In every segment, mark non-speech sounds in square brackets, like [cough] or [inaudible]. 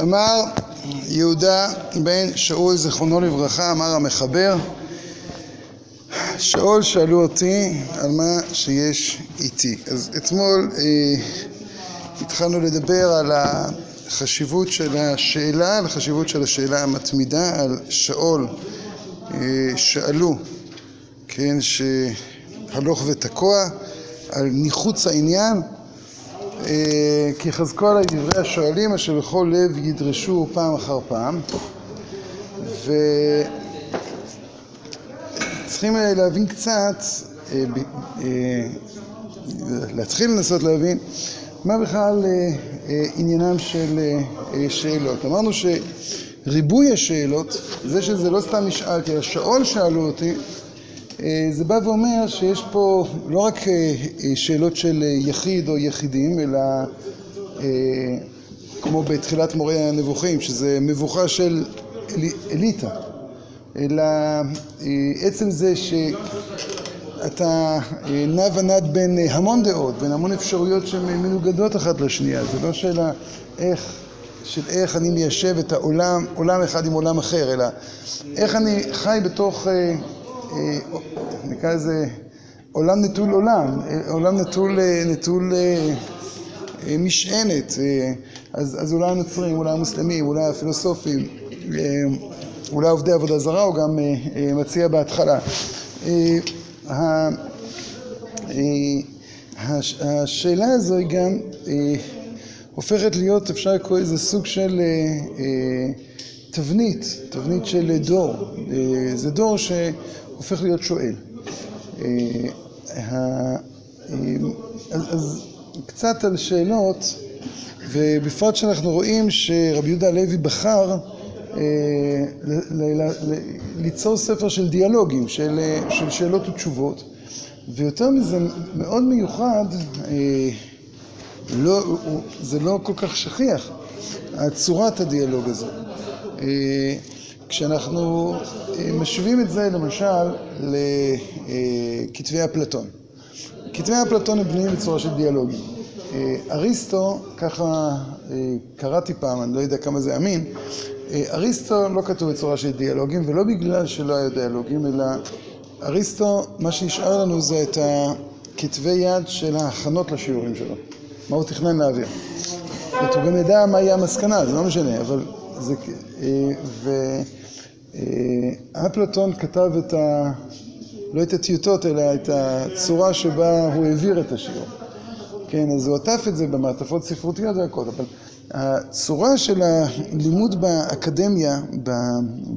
אמר יהודה בן שאול זיכרונו לברכה, אמר המחבר שאול שאלו אותי על מה שיש איתי. אז אתמול אה, התחלנו לדבר על החשיבות של השאלה, על החשיבות של השאלה המתמידה, על שאול אה, שאלו, כן, שהלוך ותקוע, על ניחוץ העניין כי חזקו עלי דברי השואלים אשר בכל לב ידרשו פעם אחר פעם וצריכים אה, להבין קצת, אה, להתחיל לנסות להבין מה בכלל עניינם של שאלות. אמרנו שריבוי השאלות, זה שזה לא סתם נשאלתי, אלא שאול שאלו אותי אה, זה בא ואומר שיש פה לא רק אה, אה, שאלות של יחיד או יחידים, אלא כמו בתחילת מורה הנבוכים, שזה מבוכה של אליטה, אלא עצם זה שאתה נע ונד בין המון דעות, בין המון אפשרויות שהן מנוגדות אחת לשנייה, זה לא שאלה איך, של איך אני מיישב את העולם, עולם אחד עם עולם אחר, אלא איך אני חי בתוך אה, נקרא לזה עולם נטול עולם, עולם נטול, אה, נטול אה, משענת, אז, אז אולי הנוצרים, אולי המוסלמים, אולי הפילוסופים, אולי עובדי עבודה זרה, הוא גם מציע בהתחלה. השאלה הזו היא גם הופכת להיות, אפשר לקרוא איזה סוג של תבנית, תבנית של דור. זה דור ש... הופך להיות שואל. אה, אז קצת על שאלות, ובפרט שאנחנו רואים שרבי יהודה הלוי בחר אה, ליצור ספר של דיאלוגים, של, שאלות ותשובות, ויותר מזה מאוד מיוחד, אה, לא, זה לא כל כך שכיח, צורת הדיאלוג הזה. כשאנחנו אה, משווים את זה למשל לכתבי אפלטון. כתבי אפלטון הם בנויים בצורה של דיאלוגים. אה, אריסטו, ככה אה, קראתי פעם, אני לא יודע כמה זה אמין, אריסטו לא כתוב בצורה של דיאלוגים, ולא בגלל שלא היו דיאלוגים, אלא אריסטו, מה שנשאר לנו זה את הכתבי יד של ההכנות לשיעורים שלו, מה הוא תכנן להעביר. הוא גם ידע מה יהיה המסקנה, זה לא משנה, אבל זה... ו... אה, כתב את ה... לא את הטיוטות, אלא את הצורה שבה הוא העביר את השיעור. כן, אז הוא עטף את זה במעטפות ספרותיות והכל, אבל הצורה של הלימוד באקדמיה ב,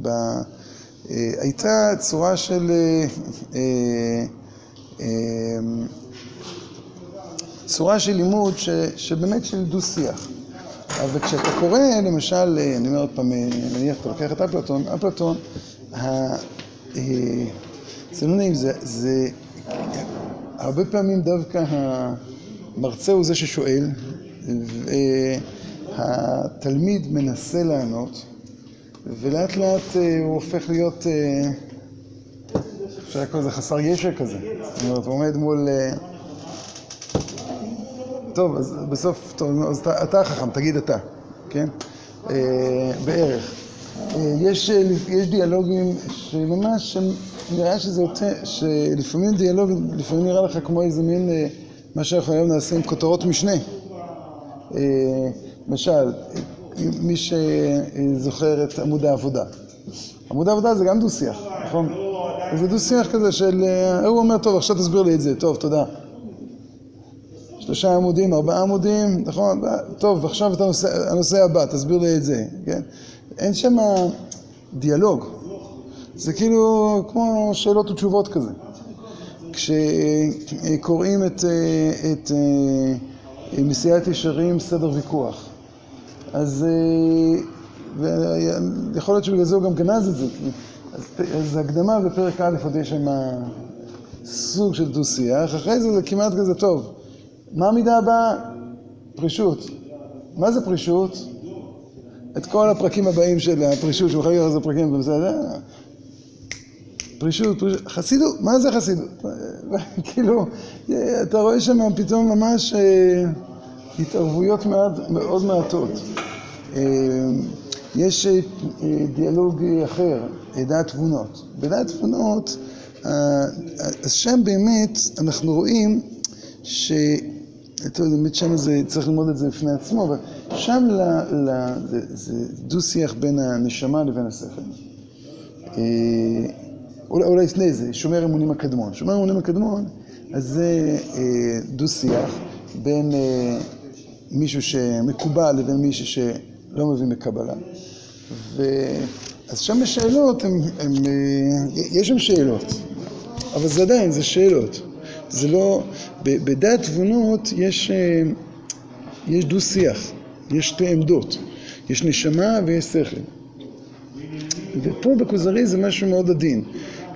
ב, אה, הייתה צורה של אה, צורה של לימוד ש, שבאמת של דו-שיח. אבל כשאתה קורא, למשל, אני אומר עוד פעם, נניח אתה לוקח את אפלטון, אפלטון, אה, זה לא נעים, זה, הרבה פעמים דווקא המרצה הוא זה ששואל, והתלמיד מנסה לענות, ולאט לאט אה, הוא הופך להיות, אה, אפשר לקרוא לזה חסר ישע כזה. זאת אומרת, הוא עומד מול... טוב, אז בסוף, טוב, אז אתה, אתה חכם, תגיד אתה, כן? אה, בערך. אה, יש, אה, יש דיאלוגים שממש, נראה שזה יותר, שלפעמים דיאלוג, לפעמים נראה לך כמו איזה מין, מה שאנחנו היום נעשה עם כותרות משנה. למשל, מי שזוכר את עמוד העבודה. עמוד העבודה זה גם דו-שיח, נכון? זה דו-שיח כזה של, הוא אומר, טוב, עכשיו תסביר לי את זה, טוב, תודה. שלושה עמודים, ארבעה עמודים, נכון? טוב, עכשיו אתה הנושא, הנושא הבא, תסביר לי את זה, כן? אין שם דיאלוג. זה כאילו כמו שאלות ותשובות כזה. כשקוראים את, את מסיעת ישרים סדר ויכוח, אז יכול להיות שבגלל זה הוא גם גנז את זה. אז, אז הקדמה בפרק א' עוד יש שם סוג של דו-שיח, אחרי זה זה כמעט כזה טוב. מה המידה הבאה? פרישות. מה זה פרישות? את כל הפרקים הבאים של הפרישות, שהוא חייב איזה פרקים, בסדר? פרישות, פרישות, חסידות, מה זה חסידות? [laughs] כאילו, אתה רואה שם פתאום ממש אה, התערבויות מאוד מעטות. יש דיאלוג אחר, דעת תבונות. בדעת תבונות, אז שם באמת אנחנו רואים ש... באמת שם זה, צריך ללמוד את זה בפני עצמו, אבל שם זה דו-שיח בין הנשמה לבין השכל. אולי לפני זה, שומר אמונים הקדמון. שומר אמונים הקדמון, אז זה דו-שיח בין מישהו שמקובל לבין מישהו שלא מבין בקבלה. אז שם השאלות, יש שם שאלות, אבל זה עדיין, זה שאלות. זה לא, בדעת תבונות יש דו-שיח, יש שתי עמדות, יש נשמה ויש שכל. ופה בכוזרי זה משהו מאוד עדין,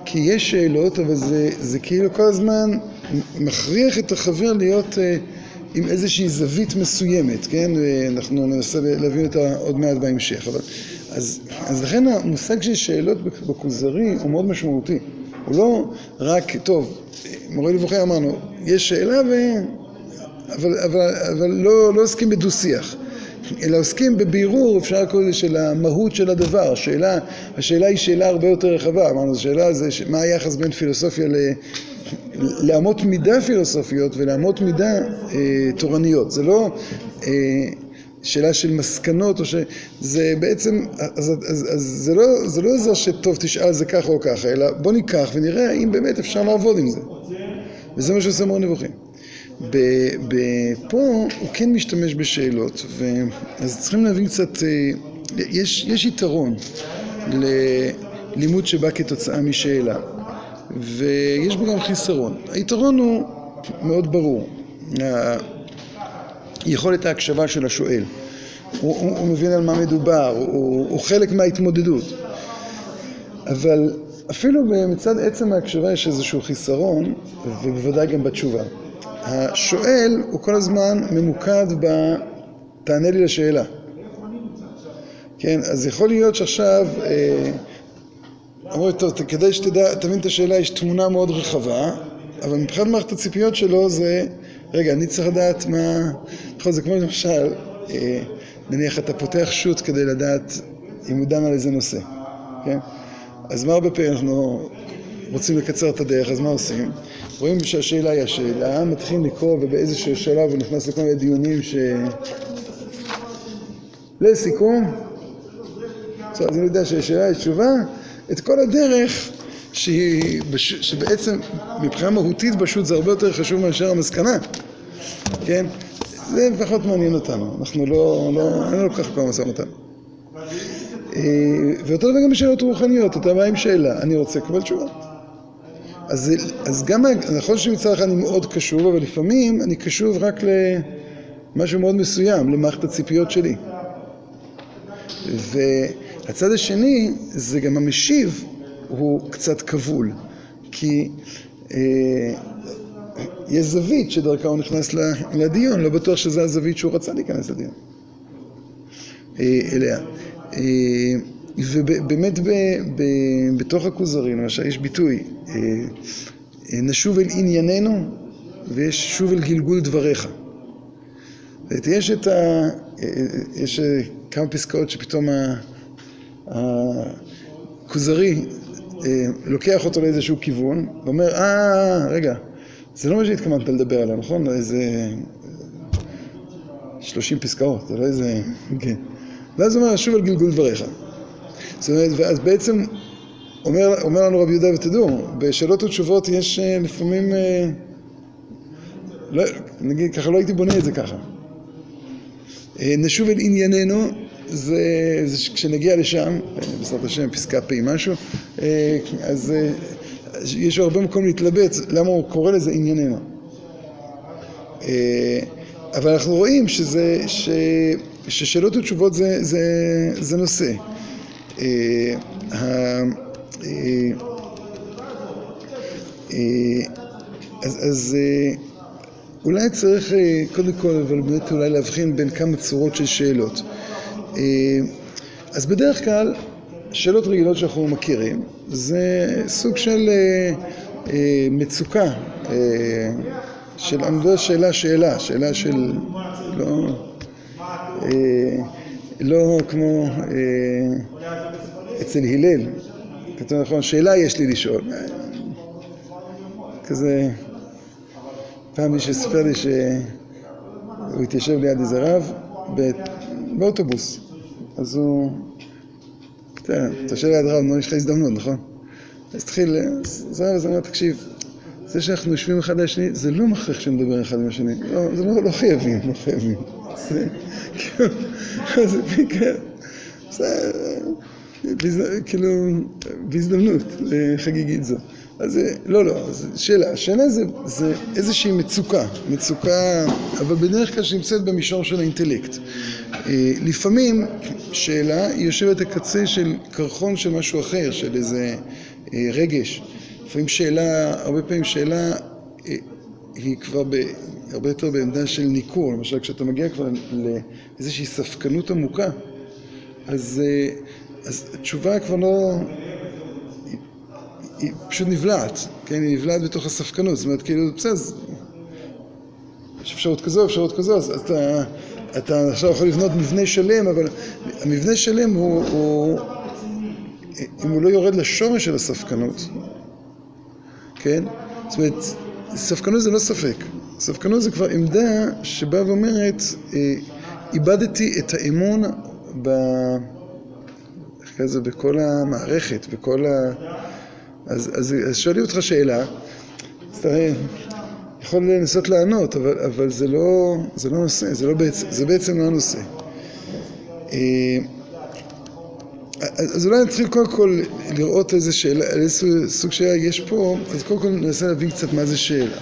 כי יש שאלות, אבל זה כאילו כל הזמן מכריח את החבר להיות עם איזושהי זווית מסוימת, כן? אנחנו ננסה להבין אותה עוד מעט בהמשך. אז לכן המושג של שאלות בכוזרי הוא מאוד משמעותי. הוא לא רק, טוב, מורה נבוכים אמרנו, יש שאלה, אבל לא עוסקים בדו-שיח, אלא עוסקים בבירור, אפשר לקרוא לזה, של המהות של הדבר. השאלה היא שאלה הרבה יותר רחבה. אמרנו, השאלה זה מה היחס בין פילוסופיה לאמות מידה פילוסופיות ולאמות מידה תורניות. זה לא שאלה של מסקנות, זה בעצם, זה לא עזר שטוב תשאל זה ככה או ככה, אלא בוא ניקח ונראה האם באמת אפשר לעבוד עם זה. וזה מה שעושה מורה נבוכים. פה הוא כן משתמש בשאלות, אז צריכים להבין קצת, יש יתרון ללימוד שבא כתוצאה משאלה, ויש בו גם חיסרון. היתרון הוא מאוד ברור, יכולת ההקשבה של השואל. הוא מבין על מה מדובר, הוא חלק מההתמודדות. אבל אפילו מצד עצם ההקשבה יש איזשהו חיסרון, ובוודאי גם בתשובה. השואל הוא כל הזמן ממוקד ב... תענה לי לשאלה. כן, אז יכול להיות שעכשיו, אמרו, טוב, כדי שתדע, תבין את השאלה, יש תמונה מאוד רחבה, אבל מבחינת מערכת הציפיות שלו זה, רגע, אני צריך לדעת מה... נכון, זה כמו למשל, נניח אתה פותח שו"ת כדי לדעת אם הוא דן על איזה נושא, כן? אז מה הרבה פעמים אנחנו רוצים לקצר את הדרך, אז מה עושים? רואים שהשאלה היא השאלה, מתחילים לקרוא ובאיזשהו שלב הוא נכנס לכל מיני דיונים ש... לסיכום, אז אני יודע שהשאלה היא תשובה, את כל הדרך שבעצם מבחינה מהותית בשו"ת זה הרבה יותר חשוב מאשר המסקנה, כן? זה פחות מעניין אותנו, אנחנו לא, אין לנו כל כך כבר משא ומתן. ואותו דבר גם בשאלות רוחניות, אתה בא עם שאלה, אני רוצה לקבל תשובה. אז גם, נכון שמצד אחד אני מאוד קשוב, אבל לפעמים אני קשוב רק למשהו מאוד מסוים, למערכת הציפיות שלי. והצד השני, זה גם המשיב, הוא קצת כבול, כי יש זווית שדרכה הוא נכנס לדיון, לא בטוח שזו הזווית שהוא רצה להיכנס לדיון אליה. ובאמת בתוך הכוזרי, למשל, יש ביטוי, נשוב אל ענייננו ויש שוב אל גלגול דבריך. יש את ה... יש כמה פסקאות שפתאום הכוזרי לוקח אותו לאיזשהו כיוון ואומר, אה, רגע, זה לא מה שהתכוונת לדבר עליו, נכון? איזה שלושים פסקאות, זה לא איזה... כן. ואז אומר, שוב על גלגול דבריך. זאת אומרת, ואז בעצם אומר לנו רבי יהודה ותדעו, בשאלות ותשובות יש לפעמים, נגיד, ככה לא הייתי בונה את זה ככה. נשוב אל ענייננו, זה כשנגיע לשם, בעזרת השם, פסקה פי משהו, אז יש הרבה מקום להתלבט, למה הוא קורא לזה ענייננו. אבל אנחנו רואים ששאלות ותשובות זה נושא. אז אולי צריך קודם כל, אבל באמת אולי להבחין בין כמה צורות של שאלות. אז בדרך כלל, שאלות רגילות שאנחנו מכירים, זה סוג של מצוקה, שאלה, שאלה, שאלה של, לא כמו אצל הלל, כתוב נכון, שאלה יש לי לשאול. כזה, פעם מישהו סיפר לי שהוא התיישב ליד איזה רב באוטובוס, אז הוא, אתה יושב ליד רב, נו, יש לך הזדמנות, נכון? אז התחיל, אז הרב אמר, תקשיב, זה שאנחנו יושבים אחד על השני, זה לא מכריח שנדבר אחד עם השני, לא, זה לא, לא חייבים, לא חייבים. זה כאילו, [laughs] זה בעיקר, זה כאילו, בהזדמנות חגיגית זו. אז לא, לא, שאלה, השאלה זה, זה איזושהי מצוקה, מצוקה, אבל בדרך כלל שנמצאת במישור של האינטלקט. לפעמים שאלה היא יושבת הקצה של קרחון של משהו אחר, של איזה רגש. לפעמים שאלה, הרבה פעמים שאלה היא כבר הרבה יותר בעמדה של ניכור, למשל כשאתה מגיע כבר לאיזושהי ספקנות עמוקה, אז, אז התשובה כבר לא, היא פשוט נבלעת, כן, היא נבלעת בתוך הספקנות, זאת אומרת, כאילו, בסדר, יש אפשרות כזו, אפשרות כזו, אז אתה, אתה עכשיו יכול לבנות מבנה שלם, אבל המבנה שלם הוא, הוא, אם הוא לא יורד לשורש של הספקנות, כן, זאת אומרת, ספקנות זה לא ספק, ספקנות זה כבר עמדה שבאה ואומרת, איבדתי את האמון ב... איך כזה, בכל המערכת, בכל ה... אז, אז, אז שואלים אותך שאלה, אז אתה יכול לנסות לענות, אבל, אבל זה, לא, זה לא נושא, זה, לא בעצם, זה בעצם לא הנושא. אז אולי נתחיל קודם כל לראות איזה שאלה, איזה סוג שאלה יש פה, אז קודם כל ננסה להבין קצת מה זה שאלה.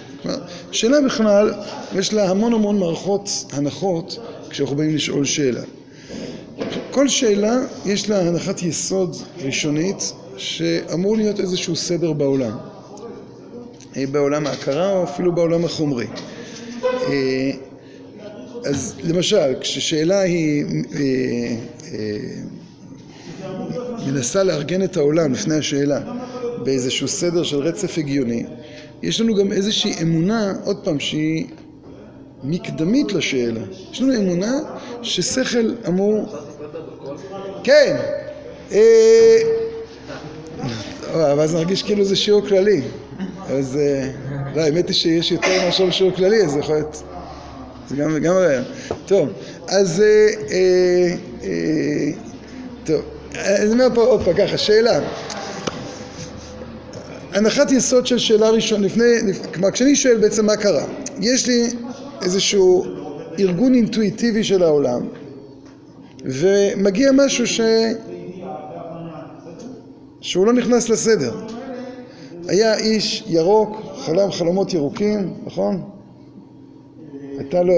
שאלה בכלל, יש לה המון המון מערכות הנחות כשאנחנו באים לשאול שאלה. כל שאלה יש לה הנחת יסוד ראשונית שאמור להיות איזשהו סדר בעולם. בעולם ההכרה או אפילו בעולם החומרי. אז למשל, כששאלה היא מנסה לארגן את העולם לפני השאלה באיזשהו סדר של רצף הגיוני, יש לנו גם איזושהי אמונה, עוד פעם, שהיא מקדמית לשאלה. יש לנו אמונה ששכל אמור... כן! ואז נרגיש כאילו זה שיעור כללי. אז לא, האמת היא שיש יותר מאשר שיעור כללי, אז יכול להיות... זה גם רעיון. טוב, אז... טוב, אני אומר פה עוד פעם ככה, שאלה. הנחת יסוד של שאלה ראשונה, לפני... כלומר, כשאני שואל בעצם מה קרה, יש לי איזשהו ארגון אינטואיטיבי של העולם, ומגיע משהו ש... שהוא לא נכנס לסדר. היה איש ירוק, חלם חלומות ירוקים, נכון? הייתה לו,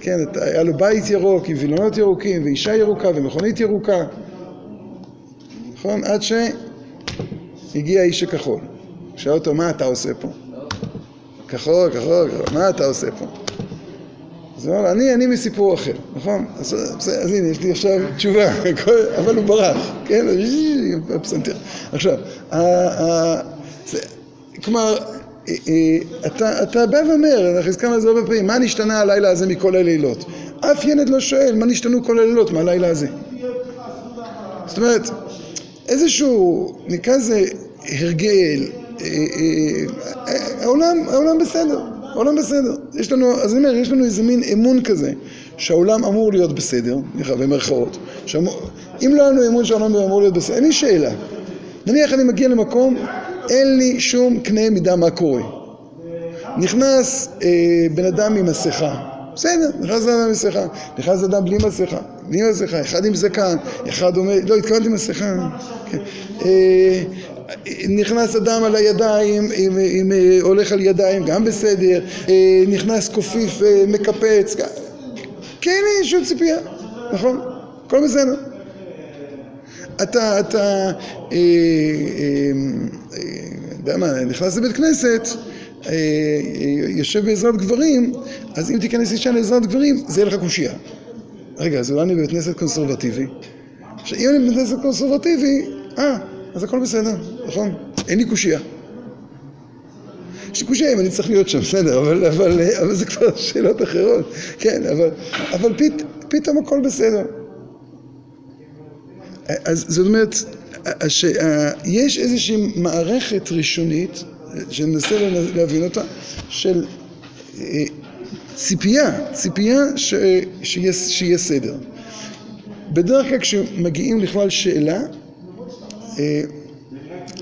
כן, היה לו בית ירוק עם וילונות ירוקים ואישה ירוקה ומכונית ירוקה, נכון? עד שהגיע האיש הכחול. שאל אותו, מה אתה עושה פה? כחול, כחול, כחול, מה אתה עושה פה? אז הוא אמר, אני, אני מסיפור אחר, נכון? אז, אז, אז הנה, יש לי עכשיו תשובה, אבל הוא ברח, כן? פסנתר. עכשיו, זה, כלומר, אתה, אתה בא ואומר, אנחנו הזכרנו את זה הרבה פעמים, מה נשתנה הלילה הזה מכל הלילות? אף ילד לא שואל, מה נשתנו כל הלילות מהלילה הזה? זאת אומרת, איזשהו, נקרא לזה הרגל, העולם, העולם בסדר, העולם בסדר. יש לנו, אז אני אומר, יש לנו איזה מין אמון כזה, שהעולם אמור להיות בסדר, במרכאות. אם לא היה לנו אמון שהעולם אמור להיות בסדר, אין לי שאלה. נניח אני מגיע למקום, אין לי שום קנה מידה מה קורה. נכנס אה, בן אדם עם מסכה, בסדר, נכנס אדם עם מסכה, נכנס אדם בלי מסכה, בלי מסכה, אחד עם זקן, אחד עומד, לא, התכוונתי מסכה, כן. אה, נכנס אדם על הידיים, עם, עם, הולך על ידיים, גם בסדר, אה, נכנס קופיף מקפץ, כן, אין שום ציפייה, נכון? הכל בסדר. אתה, אתה, יודע מה, נכנס לבית כנסת, יושב בעזרת גברים, אז אם תיכנס אישה לעזרת גברים, זה יהיה לך קושייה. רגע, אז אולי אני בבית כנסת קונסרבטיבי? עכשיו, אם אני בבית כנסת קונסרבטיבי, אה, אז הכל בסדר, נכון? אין לי קושייה. יש לי קושייה אם אני צריך להיות שם, בסדר, אבל, אבל, אבל זה כבר שאלות אחרות, כן, אבל, אבל פת, פתאום הכל בסדר. אז זאת אומרת. יש איזושהי מערכת ראשונית, שננסה להבין אותה, של ציפייה, ציפייה ש... שיהיה, שיהיה סדר. בדרך כלל כשמגיעים לכלל שאלה,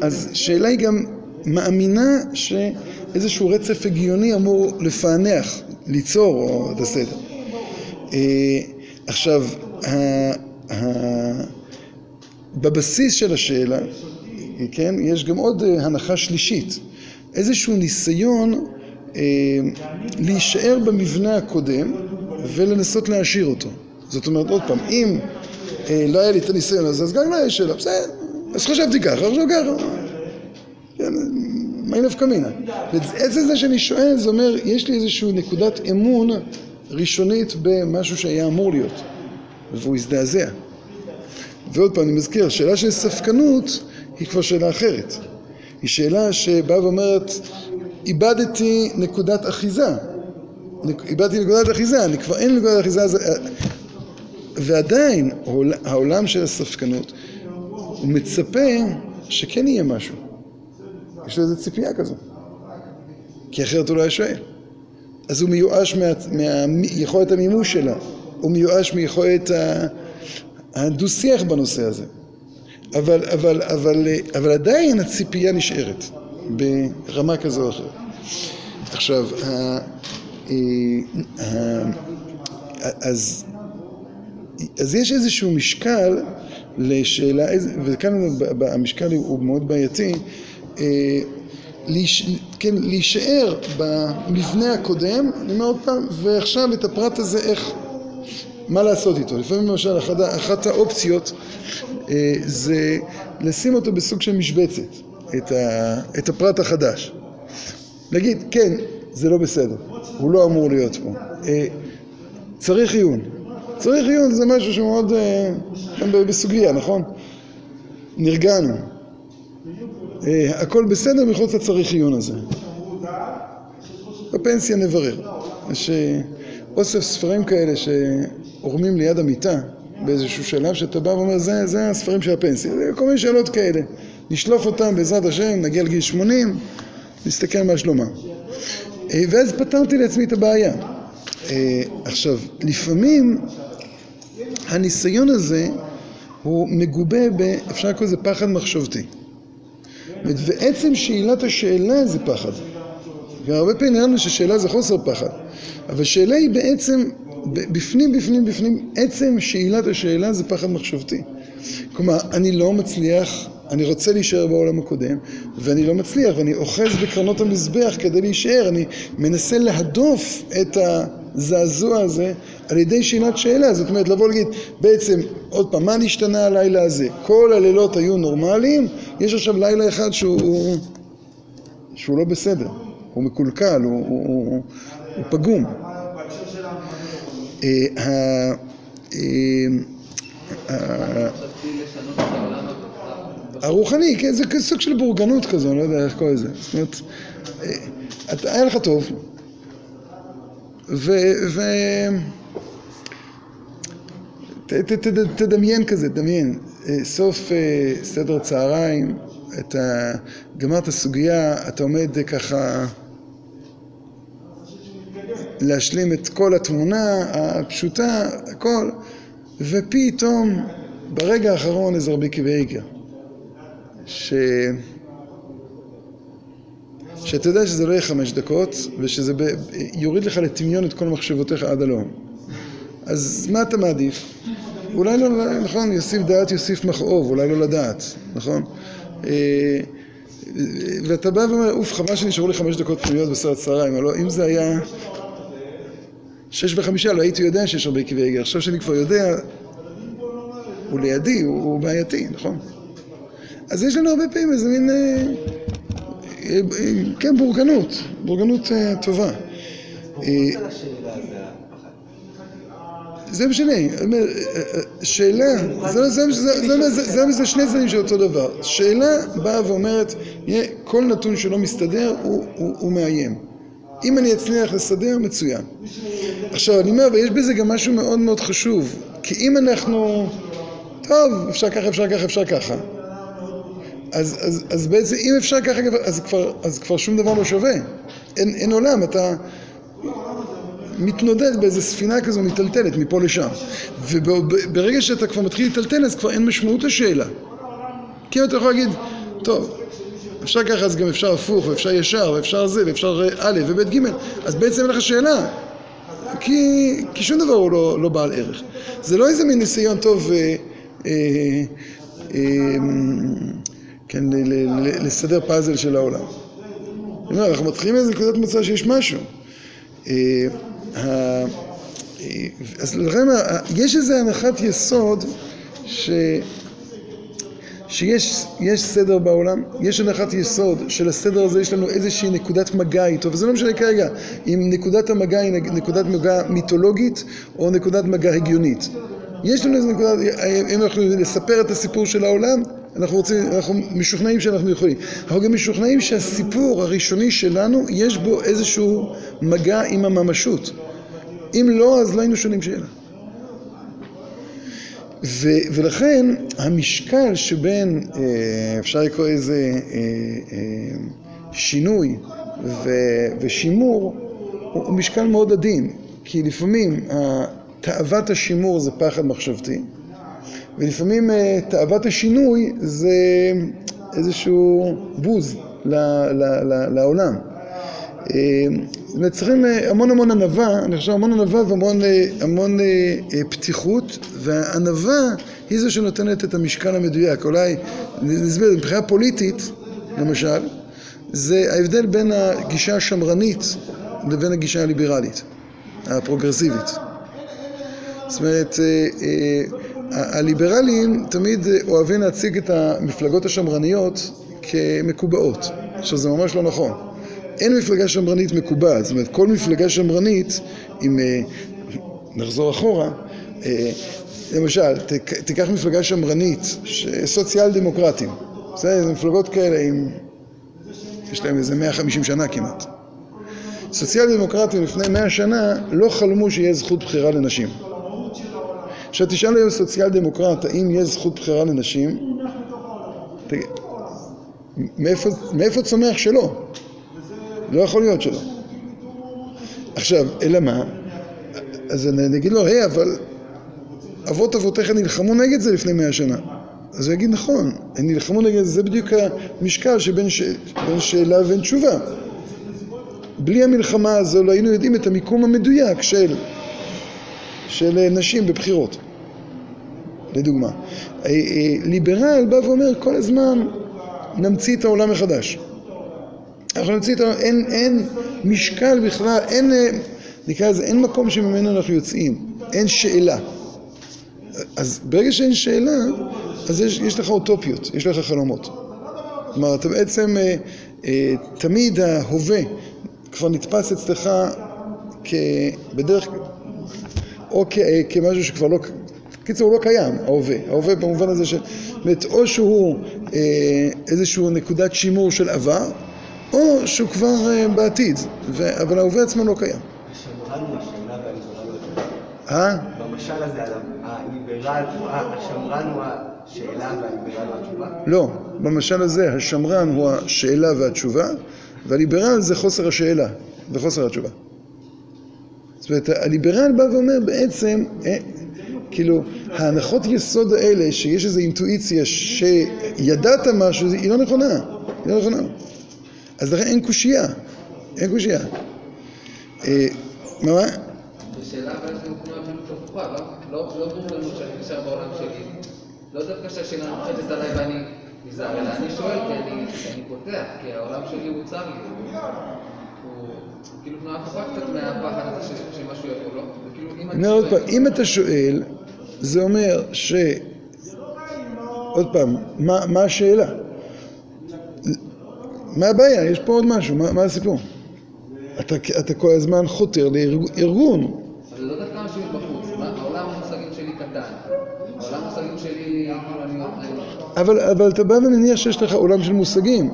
אז שאלה היא גם מאמינה שאיזשהו רצף הגיוני אמור לפענח, ליצור או את הסדר. עכשיו, בבסיס של השאלה, כן, יש גם עוד הנחה שלישית, איזשהו ניסיון להישאר במבנה הקודם ולנסות להעשיר אותו. זאת אומרת, עוד פעם, אם לא היה לי את הניסיון הזה, אז גם לא היה שאלה, בסדר, אז חשבתי ככה, עכשיו ככה. מה נפקא מינה? ועצם זה שאני שואל, זה אומר, יש לי איזושהי נקודת אמון ראשונית במשהו שהיה אמור להיות, והוא הזדעזע. ועוד פעם, אני מזכיר, שאלה של ספקנות היא כבר שאלה אחרת. היא שאלה שבאה ואומרת, איבדתי נקודת אחיזה. איבדתי נקודת אחיזה, אני כבר אין נקודת אחיזה, ועדיין העולם של הספקנות הוא מצפה שכן יהיה משהו. יש לו איזו ציפייה כזו. כי אחרת הוא לא היה שואל. אז הוא מיואש מיכולת המימוש שלה, הוא מיואש מיכולת הדו-שיח בנושא הזה. אבל, אבל, אבל, אבל עדיין הציפייה נשארת ברמה כזו או אחרת. עכשיו, אז, אז יש איזשהו משקל לשאלה, וכאן המשקל הוא מאוד בעייתי, כן, להישאר במבנה הקודם, אני אומר עוד פעם, ועכשיו את הפרט הזה איך, מה לעשות איתו. לפעמים למשל אחת האופציות זה לשים אותו בסוג של משבצת, את הפרט החדש. להגיד, כן, זה לא בסדר, הוא לא אמור להיות פה. צריך עיון. צריך עיון זה משהו שמאוד בסוגיה, נכון? נרגענו. הכל בסדר מחוץ לצריך עיון הזה. בפנסיה נברר. יש אוסף ספרים כאלה שעורמים ליד המיטה באיזשהו שלב שאתה בא ואומר זה, זה הספרים של הפנסיה. זה כל מיני שאלות כאלה. נשלוף אותם בעזרת השם, נגיע לגיל 80, נסתכל מה שלומם. ואז פתרתי לעצמי את הבעיה. עכשיו, לפעמים הניסיון הזה הוא מגובה ב... אפשר לקרוא לזה פחד מחשבתי. ועצם שאלת השאלה זה פחד. והרבה פעמים נראה לנו ששאלה זה חוסר פחד. אבל שאלה היא בעצם, בפנים, בפנים, בפנים, עצם שאלת השאלה זה פחד מחשבתי. כלומר, אני לא מצליח, אני רוצה להישאר בעולם הקודם, ואני לא מצליח, ואני אוחז בקרנות המזבח כדי להישאר, אני מנסה להדוף את הזעזוע הזה על ידי שאלת שאלה. זאת אומרת, לבוא להגיד, בעצם, עוד פעם, מה נשתנה הלילה הזה? כל הלילות היו נורמליים, יש עכשיו לילה אחד שהוא, שהוא לא בסדר, הוא מקולקל, הוא, הוא, הוא, הוא פגום. הרוחני, כן, זה סוג של בורגנות כזו, אני לא יודע איך קורא לזה. זאת אומרת, היה לך טוב. ו... תדמיין כזה, תדמיין, סוף סדר צהריים, אתה גמרת סוגיה, אתה עומד ככה להשלים את כל התמונה הפשוטה, הכל, ופתאום ברגע האחרון איזה רבי עקיבא איגר, ש... שאתה יודע שזה לא יהיה חמש דקות, ושזה ב... יוריד לך לטמיון את כל מחשבותיך עד הלום. אז מה אתה מעדיף? אולי לא, נכון, יוסיף דעת יוסיף מכאוב, אולי לא לדעת, נכון? ואתה בא ואומר, אוף, חבל שנשארו לי חמש דקות פנויות בסרט צהריים, אבל אם זה היה שש וחמישה, לא הייתי יודע שיש הרבה עקיבא איגר. עכשיו שאני כבר יודע, הוא לידי, הוא בעייתי, נכון? אז יש לנו הרבה פעמים איזה מין, כן, בורגנות, בורגנות טובה. זה משנה, שאלה, זה שני צדדים של אותו דבר. שאלה באה ואומרת, כל נתון שלא מסתדר הוא מאיים. אם אני אצליח לסדר, מצוין. עכשיו, אני אומר, ויש בזה גם משהו מאוד מאוד חשוב, כי אם אנחנו טוב, אפשר ככה, אפשר ככה, אפשר ככה. אז, אז, אז בעצם אם אפשר ככה, אז כבר, אז כבר שום דבר לא שווה. אין, אין עולם, אתה מתנודד באיזה ספינה כזו מיטלטלת מפה לשם. וברגע שאתה כבר מתחיל להיטלטל אז כבר אין משמעות לשאלה. כי אם אתה יכול להגיד, טוב, אפשר ככה אז גם אפשר הפוך, ואפשר ישר, ואפשר זה, ואפשר א' וב' ג', אז בעצם אין לך שאלה. כי, כי שום דבר הוא לא, לא בעל ערך. זה לא איזה מין ניסיון טוב אה, אה, אה, כן, ל, ל, ל, לסדר פאזל של העולם. אנחנו מתחילים מאיזה נקודת מוצא שיש משהו. אה, אה, אז לכן יש איזו הנחת יסוד ש... שיש סדר בעולם, יש הנחת יסוד שלסדר הזה יש לנו איזושהי נקודת מגע איתו, וזה לא משנה כרגע אם נקודת המגע היא נקודת מגע מיתולוגית או נקודת מגע הגיונית. יש לנו איזו נקודה, אם אנחנו לספר את הסיפור של העולם, אנחנו רוצים, אנחנו משוכנעים שאנחנו יכולים. אנחנו גם משוכנעים שהסיפור הראשוני שלנו, יש בו איזשהו מגע עם הממשות. אם לא, אז לא היינו שונים שאלה. ו, ולכן המשקל שבין, אה, אפשר לקרוא איזה אה, אה, שינוי ו, ושימור, הוא משקל מאוד עדין, כי לפעמים תאוות השימור זה פחד מחשבתי, ולפעמים תאוות השינוי זה איזשהו בוז לעולם. צריכים המון המון ענווה, אני חושב המון ענווה והמון המון פתיחות, והענווה היא זו שנותנת את המשקל המדויק. אולי נסביר, מבחינה פוליטית, למשל, זה ההבדל בין הגישה השמרנית לבין הגישה הליברלית, הפרוגרסיבית. זאת אומרת, הליברלים תמיד אוהבים להציג את המפלגות השמרניות כמקובעות. עכשיו זה ממש לא נכון. אין מפלגה שמרנית מקובעת, זאת אומרת כל מפלגה שמרנית, אם נחזור אחורה, למשל, תיקח מפלגה שמרנית, סוציאל דמוקרטים, זה מפלגות כאלה עם, יש להם איזה 150 שנה כמעט. סוציאל דמוקרטים לפני 100 שנה לא חלמו שיהיה זכות בחירה לנשים. עכשיו תשאל היום סוציאל דמוקרט, האם יש זכות בחירה לנשים? מאיפה, צומח שלא? לא יכול להיות שלא. עכשיו, אלא מה? אז אני אגיד לו, היי, אבל אבות אבותיך נלחמו נגד זה לפני מאה שנה. אז הוא יגיד, נכון, הם נלחמו נגד זה, זה בדיוק המשקל שבין. שאלה ובין תשובה. בלי המלחמה הזו לא היינו יודעים את המיקום המדויק של, של נשים בבחירות, לדוגמה. ליברל בא ואומר כל הזמן נמציא את העולם מחדש. אנחנו נמציא את העולם, אין, אין משקל בכלל, אין, נקרא לזה, אין מקום שממנו אנחנו יוצאים, אין שאלה. אז ברגע שאין שאלה, אז יש, יש לך אוטופיות, יש לך חלומות. כלומר, אתה בעצם, אה, אה, תמיד ההווה כבר נתפס אצלך בדרך, או כ, אה, כמשהו שכבר לא, קיצור, הוא לא קיים, ההווה. ההווה במובן הזה ש... זאת או שהוא אה, איזשהו נקודת שימור של עבר, או שהוא כבר אה, בעתיד, ו... אבל ההווה עצמו לא קיים. אה? במשל הזה, הליברל, השמרן הוא השאלה והליברל הוא התשובה? לא, במשל הזה השמרן הוא השאלה והתשובה, והליברל זה חוסר השאלה וחוסר התשובה. זאת אומרת, הליברל בא ואומר בעצם, אה, כאילו, ההנחות יסוד האלה, שיש איזו אינטואיציה שידעת משהו, היא לא נכונה, היא לא נכונה. אז לכן אין קושייה, אין קושייה. אה, מה? בשאלה אבל לנו תנועה פעילות הפוכה, לא ברור לנו שאני נשאר בעולם שלי. לא דווקא שהשאלה נוחתת עליי ואני נזהר, אלא אני שואל כי אני פותח, כי העולם שלי הוא צר לי. כאילו תנועה קצת מהפחד הזה שמשהו יבוא, לא? אם אתה שואל, זה אומר ש... עוד פעם, מה השאלה? מה הבעיה? יש פה עוד משהו, מה הסיפור? אתה, אתה כל הזמן חותר לארגון. אבל לא דווקא משהו מבחוץ, העולם המושגים שלי קטן, העולם המושגים שלי. אבל, אבל אתה בא ומניח שיש לך עולם של מושגים.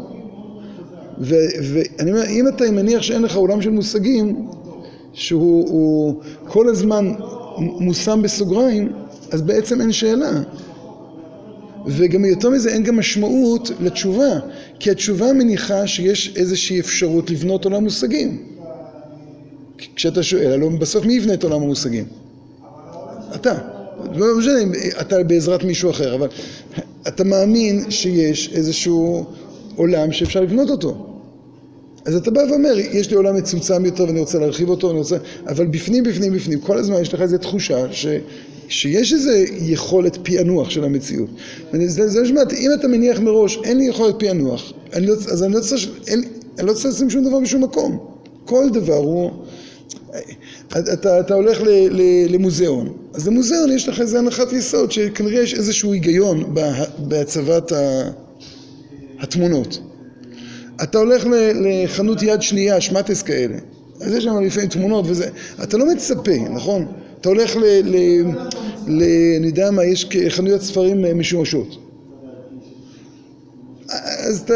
ואני אומר, אם אתה מניח שאין לך עולם של מושגים, שהוא כל הזמן מושם בסוגריים, אז בעצם אין שאלה. וגם יותר מזה אין גם משמעות לתשובה, כי התשובה מניחה שיש איזושהי אפשרות לבנות עולם מושגים. כשאתה שואל, הלוא בסוף מי יבנה את עולם המושגים? אתה. לא משנה אם אתה בעזרת מישהו אחר, אבל אתה מאמין שיש איזשהו עולם שאפשר לבנות אותו. אז אתה בא ואומר, יש לי עולם מצומצם יותר ואני רוצה להרחיב אותו, אני רוצה... אבל בפנים, בפנים, בפנים, כל הזמן יש לך איזו תחושה ש... שיש איזו יכולת פענוח של המציאות. זה, זה משמעת, אם אתה מניח מראש, אין לי יכולת פענוח, אני לא, אז אני לא צריך, אין, אני לא צריך לשים שום דבר בשום מקום. כל דבר הוא... אתה, אתה הולך ל, ל, למוזיאון, אז למוזיאון יש לך איזו הנחת יסוד שכנראה יש איזשהו היגיון בהצבת התמונות. אתה הולך לחנות יד שנייה, שמטס כאלה, אז יש שם לפעמים תמונות וזה, אתה לא מצפה, נכון? אתה הולך ל... ל, ל אני יודע מה, יש חנויות ספרים משומשות. אז אתה,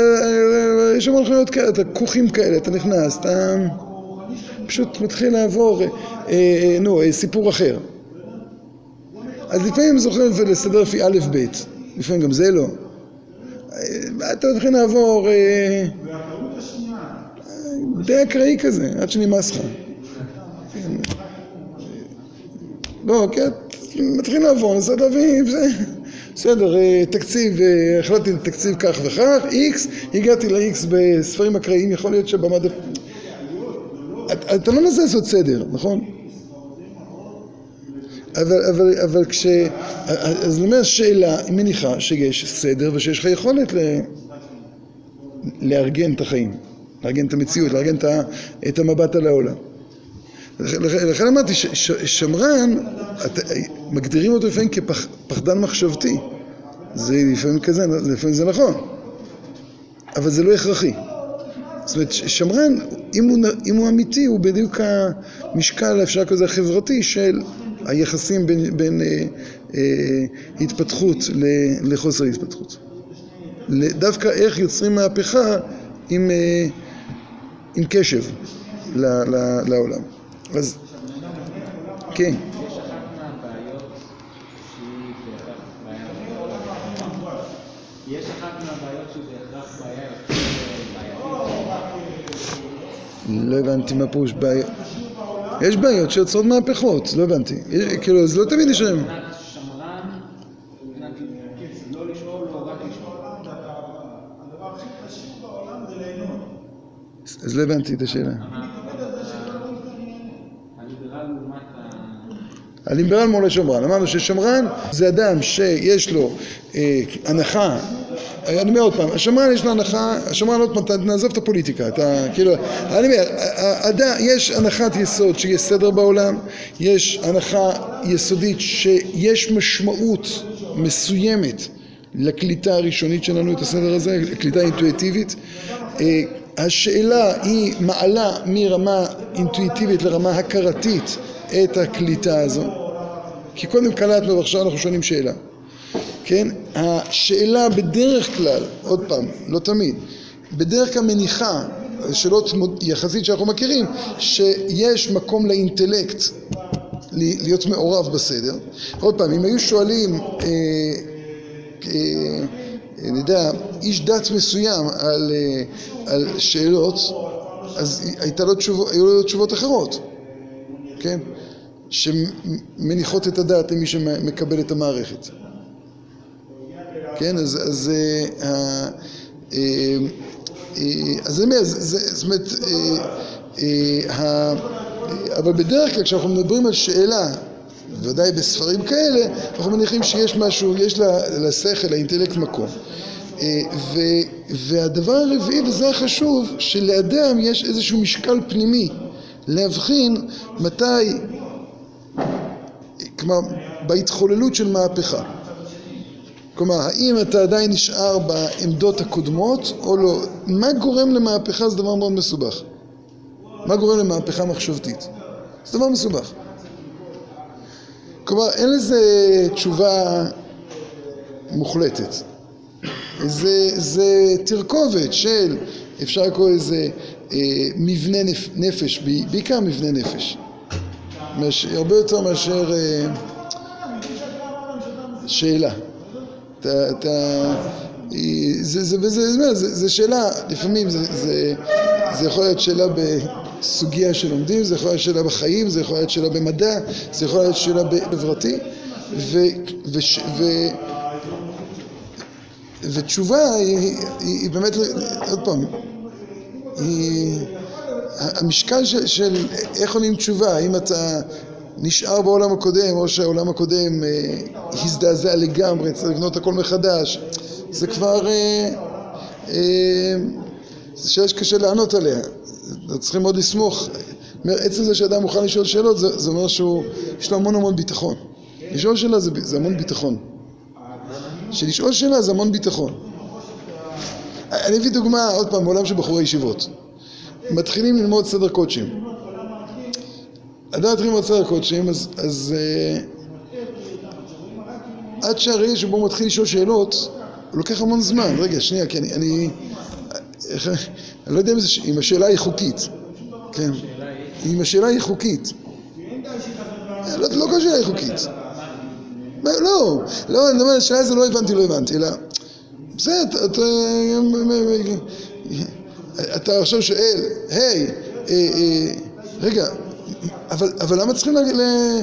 יש שם חנויות כאלה, אתה כוכים כאלה, אתה נכנס, אתה פשוט מתחיל לעבור, אה, אה, נו, אה, סיפור אחר. אז לפעמים זוכרים לסדר לפי א' ב', לפעמים גם זה לא. אתה מתחיל לעבור די אקראי כזה, עד שנמאס לך. לא, כן, מתחיל לעבור, נסעת להביא, בסדר, תקציב, החלטתי תקציב כך וכך, איקס, הגעתי לאיקס בספרים אקראיים, יכול להיות שבמד... אתה לא מנסה לעשות סדר, נכון? אבל, אבל, אבל כש... אז אני אומר, שאלה היא מניחה שיש סדר ושיש לך יכולת ל... לארגן את החיים, לארגן את המציאות, לארגן את המבט על העולם. לכן אמרתי, שמרן, מגדירים אותו לפעמים כפחדן מחשבתי. זה לפעמים כזה, לפעמים זה נכון, אבל זה לא הכרחי. זאת אומרת, שמרן, אם הוא, אם הוא אמיתי, הוא בדיוק המשקל, אפשר כזה, החברתי של היחסים בין, בין אה, אה, התפתחות לחוסר התפתחות. דווקא איך יוצרים מהפכה עם, אה, עם קשב ל, ל, לעולם. אז, כן. יש אחת מהבעיות שהיא בהכרח בעיה יותר בעייתית. לא הבנתי מה פירוש בעיה. יש בעיות שיוצרות מהפכות, לא הבנתי. כאילו, אז לא תמיד יש להם. אז לא הבנתי את השאלה. הליברל מול השמרן. אמרנו ששמרן זה אדם שיש לו אה, הנחה, אני אומר עוד פעם, השמרן יש לו הנחה, השמרן עוד פעם, נעזוב את הפוליטיקה, אתה כאילו, אני אומר, יש הנחת יסוד שיש סדר בעולם, יש הנחה יסודית שיש משמעות מסוימת לקליטה הראשונית שלנו את הסדר הזה, קליטה אינטואיטיבית. אה, השאלה היא מעלה מרמה אינטואיטיבית לרמה הכרתית את הקליטה הזו, כי קודם קלטנו ועכשיו אנחנו שואלים שאלה. כן? השאלה בדרך כלל, עוד פעם, לא תמיד, בדרך כלל מניחה, שאלות יחסית שאנחנו מכירים, שיש מקום לאינטלקט להיות מעורב בסדר. עוד פעם, אם היו שואלים, אה, אה, אני יודע, איש דת מסוים על, אה, על שאלות, אז הייתה לו תשובות, היו לו תשובות אחרות, כן? שמניחות את הדעת למי שמקבל את המערכת. כן, אז, אז, אה, אה, אז אני אומר, זאת אומרת, אבל בדרך כלל כשאנחנו מדברים על שאלה, ודאי בספרים כאלה, אנחנו מניחים שיש משהו, יש לשכל, לאינטלקט מקום. והדבר הרביעי, וזה החשוב, שלאדם יש איזשהו משקל פנימי להבחין מתי, כלומר, בהתחוללות של מהפכה. כלומר, האם אתה עדיין נשאר בעמדות הקודמות או לא? מה גורם למהפכה זה דבר מאוד מסובך. מה גורם למהפכה מחשבתית? זה דבר מסובך. כלומר, אין לזה תשובה מוחלטת. זה, זה תרכובת של, אפשר לקרוא לזה אה, מבנה נפ, נפש, בעיקר מבנה נפש. מש, הרבה יותר מאשר אה, שאלה. אתה, אתה, זה, זה, זה, זה, זה, שאלה, לפעמים זה, זה, זה יכול להיות שאלה בסוגיה שלומדים, זה יכול להיות שאלה בחיים, זה יכול להיות שאלה במדע, זה יכול להיות שאלה בחברתי, ו, ו, ו, ותשובה היא, היא, היא באמת, עוד פעם, היא, המשקל של, של איך עונים תשובה, האם אתה נשאר בעולם הקודם או שהעולם הקודם אה, הזדעזע לגמרי, צריך לבנות הכל מחדש, זה כבר, אה, אה, זה שאלה שקשה לענות עליה, צריכים מאוד לסמוך, עצם זה שאדם מוכן לשאול שאלות זה, זה אומר שהוא, יש לו המון המון ביטחון, לשאול שאלה זה, זה המון ביטחון, שלשאול שאלה זה המון ביטחון. אני אביא דוגמה, עוד פעם, בעולם של בחורי ישיבות. מתחילים ללמוד סדר קודשים. אדם מתחיל ללמוד סדר קודשים, אז, אה, עד שהרגע שבו הוא מתחיל לשאול שאלות, הוא לוקח המון זמן. רגע, שנייה, כי אני... אני, לא יודע אם, זה, אם השאלה היא חוקית. כן. אם השאלה היא חוקית. לא, לא כל שאלה היא חוקית. לא, לא, לא, אני אומר, השאלה הזו לא הבנתי, לא הבנתי, אלא... בסדר, אתה... אתה עכשיו שואל, היי, אה, אה, רגע, אבל, למה צריכים אה,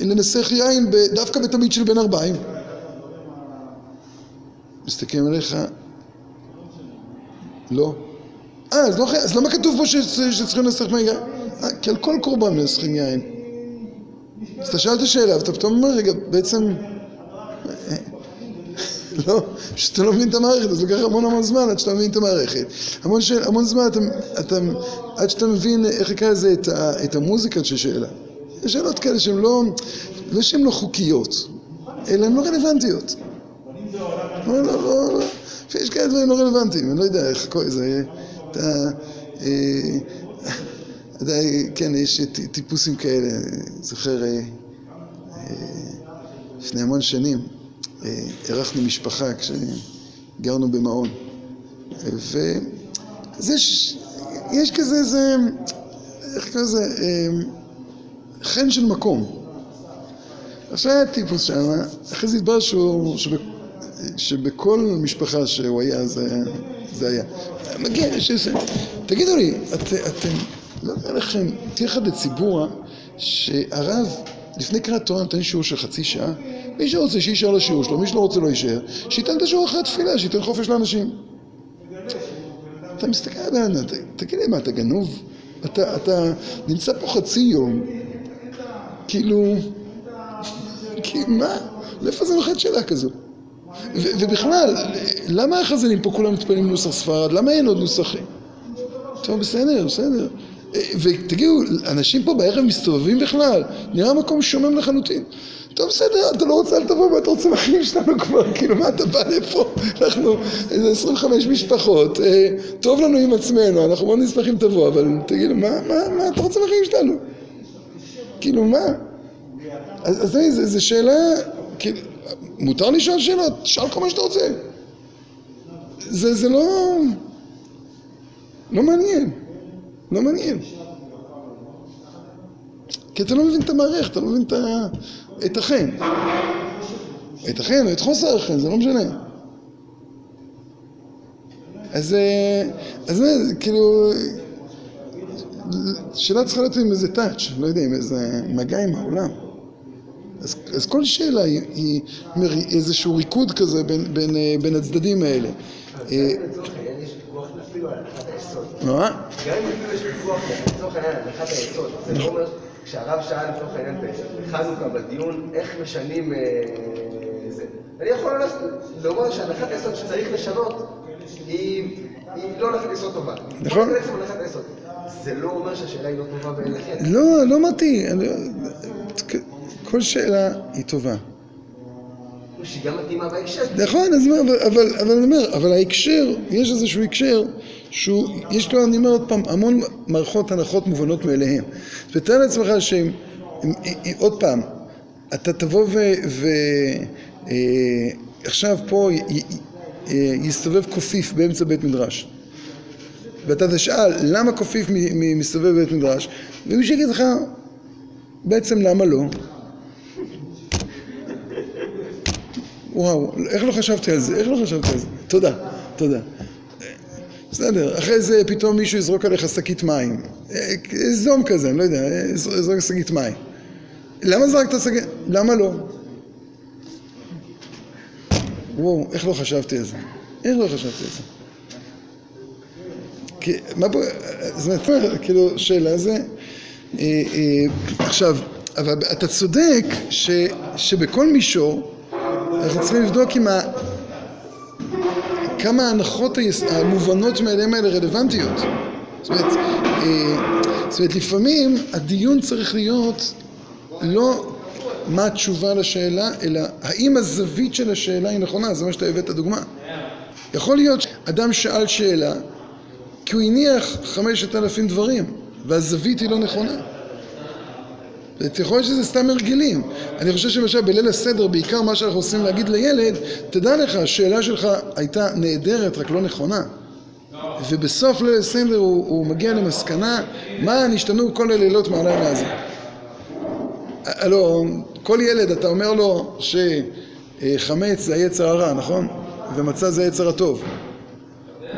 לנסח יין דווקא בתמיד של בן ארבעים? מסתכלים עליך, לא. אה, אז, לא, למה כתוב פה שצריכים לנסח יין? כי על כל קורבן מנסחים יין. אז אתה שאלת שאלה, ואתה פתאום אומר, רגע, בעצם... [laughs] לא, שאתה לא מבין את המערכת, אז לוקח המון המון זמן עד שאתה מבין את המערכת. המון, ש... המון זמן אתה, אתה, עד שאתה מבין, איך נקרא לזה, את, ה... את המוזיקה של שאלה. יש שאלות כאלה שהן לא, לא שהן לא חוקיות, אלא הן לא רלוונטיות. לא, לא, לא, לא. יש כאלה דברים לא רלוונטיים, אני לא יודע איך קוראים לזה. אתה... אה, אתה, כן, יש טיפוסים כאלה, זוכר, אה, אה, לפני המון שנים. אירחנו משפחה כשגרנו במעון. ויש יש כזה איזה, איך קוראים לזה, חן של מקום. עכשיו היה טיפוס שם, אחרי זה התברר שהוא, שבק, שבכל משפחה שהוא היה זה, זה היה. מגיע, יש איזה, תגידו לי, את, אתם, לא יודע לכם, תהיה אחד לציבור שהרב לפני קריאת תורה נותן שיעור של חצי שעה מי שרוצה שיישאר לשיעור שלו, מי שלא רוצה לא יישאר, שייתן את השיעור אחרי התפילה, שייתן חופש לאנשים. אתה מסתכל על הבן תגיד לי מה, אתה גנוב? אתה, אתה נמצא פה חצי יום, כאילו, כי מה? לאיפה זה נוחת שאלה כזו? ובכלל, למה החזנים פה כולם מתפללים נוסח ספרד? למה אין עוד נוסחים? טוב, בסדר, בסדר. ותגידו, אנשים פה בערב מסתובבים בכלל? נראה מקום שומם לחלוטין. טוב בסדר, אתה לא רוצה, אל תבוא, מה אתה רוצה מהחיים שלנו כבר? כאילו, מה אתה בא לפה? אנחנו איזה 25 משפחות, אה, טוב לנו עם עצמנו, אנחנו מאוד נשמח אם תבוא, אבל תגידו, מה, מה, מה אתה רוצה מהחיים שלנו? כאילו, מה? אז, אז זו שאלה, כאילו, מותר לשאול שאלות, שאל כל מה שאתה רוצה. זה, זה לא... לא מעניין. לא מעניין. כי אתה לא מבין את המערכת, אתה לא מבין את החן. את החן או את חוסר החן, זה לא משנה. אז, אה, אז זה, כאילו, שאלה צריכה להיות עם איזה טאץ', לא יודע, עם איזה מגע עם העולם. אז, אז כל שאלה היא, היא איזשהו ריקוד כזה בין, בין, אה, בין הצדדים האלה. אה, מה? גם אם אפילו יש ויכוח, לצורך העניין, הנחת היסוד, זה לא אומר, כשהרב שאל לצורך העניין בחנוכה בדיון, איך משנים זה. אני יכול לומר שהנחת היסוד שצריך לשנות היא לא הנחת יסוד טובה. נכון. זה לא אומר שהשאלה היא לא טובה בעיניכם. לא, לא אמרתי. כל שאלה היא טובה. שהיא גם מתאימה בהקשר. נכון, אז מה, אבל, אבל אני אומר, אבל ההקשר, יש איזשהו הקשר שהוא, יש לו, אני אומר עוד פעם, המון מערכות הנחות מובנות מאליהן. ותאר לעצמך שהם, עוד פעם, אתה תבוא ועכשיו אה, פה יסתובב קופיף באמצע בית מדרש. ואתה תשאל, למה קופיף מסתובב בבית מדרש? ומי שיגיד לך, בעצם למה לא? וואו, איך לא חשבתי על זה? איך לא חשבתי על זה? תודה, תודה. בסדר, אחרי זה פתאום מישהו יזרוק עליך שקית מים. אה, זום כזה, אני לא יודע, אה, יזרוק שקית מים. למה זרקת שקית? למה לא? וואו, איך לא חשבתי על זה? איך לא חשבתי על זה? כי, מה פה, זאת אומרת, כאילו, שאלה זה, אה, אה, עכשיו, אבל אתה צודק ש, שבכל מישור אנחנו צריכים לבדוק עם ה... כמה ההנחות המובנות מאליהם האלה רלוונטיות. זאת אומרת, אה, זאת אומרת, לפעמים הדיון צריך להיות לא מה התשובה לשאלה, אלא האם הזווית של השאלה היא נכונה, זה מה שאתה הבאת דוגמה. יכול להיות שאדם שאל שאלה כי הוא הניח חמשת אלפים דברים, והזווית היא לא נכונה. יכול להיות שזה סתם הרגלים. אני חושב שלמשל בליל הסדר, בעיקר מה שאנחנו עושים להגיד לילד, תדע לך, השאלה שלך הייתה נהדרת, רק לא נכונה. ובסוף ליל הסדר הוא, הוא מגיע למסקנה, מה נשתנו כל הלילות מהלילה הזה. הלו, כל ילד, אתה אומר לו שחמץ זה היצר הרע, נכון? ומצה זה היצר הטוב.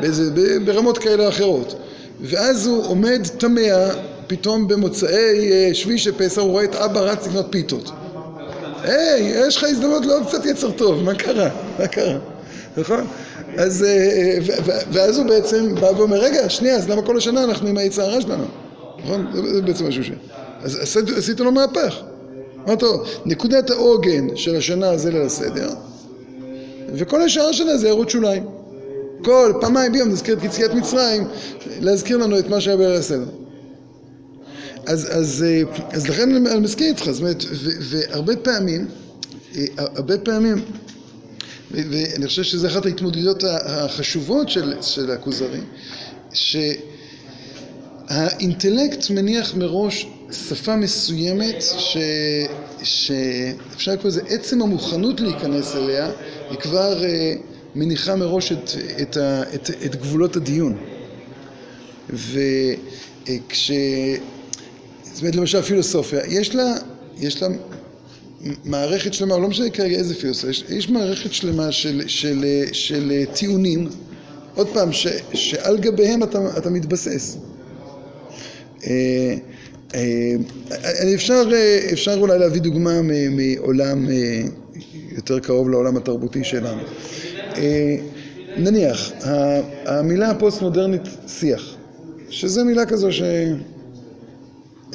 באיזה, ברמות כאלה או אחרות. ואז הוא עומד תמה, פתאום במוצאי אה, שביעי פסח הוא רואה את אבא רץ לקנות פיתות. היי, יש לך הזדמנות לעוד קצת יצר טוב, מה קרה? מה קרה? נכון? אז, אה, ואז הוא בעצם בא ואומר, רגע, שנייה, אז למה כל השנה אנחנו עם היצר הרע שלנו? נכון? זה- בעצם משהו ש... אז עשית לו מהפך. אמרת לו, נקודת העוגן של השנה זה ליל הסדר, וכל השאר שלה זה ערות שוליים. כל פעמיים ביום נזכיר את יציאת מצרים, להזכיר לנו את מה שהיה בליל הסדר. אז, אז, אה, אז לכן אני מסכים איתך, זאת אומרת, והרבה פעמים, אה, הרבה פעמים, ואני חושב שזו אחת ההתמודדויות החשובות של, של הכוזרי, שהאינטלקט מניח מראש שפה מסוימת ש, שאפשר לקרוא לזה עצם המוכנות להיכנס אליה היא כבר אה, מניחה מראש את, את, ה, את, את גבולות הדיון. וכש... זאת אומרת למשל פילוסופיה, יש לה, יש לה מערכת שלמה, לא משנה כרגע איזה פילוסופיה, יש, יש מערכת שלמה של, של, של, של טיעונים, עוד פעם, ש, שעל גביהם אתה, אתה מתבסס. אה, אה, אפשר, אפשר אולי להביא דוגמה מעולם אה, יותר קרוב לעולם התרבותי שלנו. נניח, המילה הפוסט-מודרנית שיח, שזו מילה כזו ש...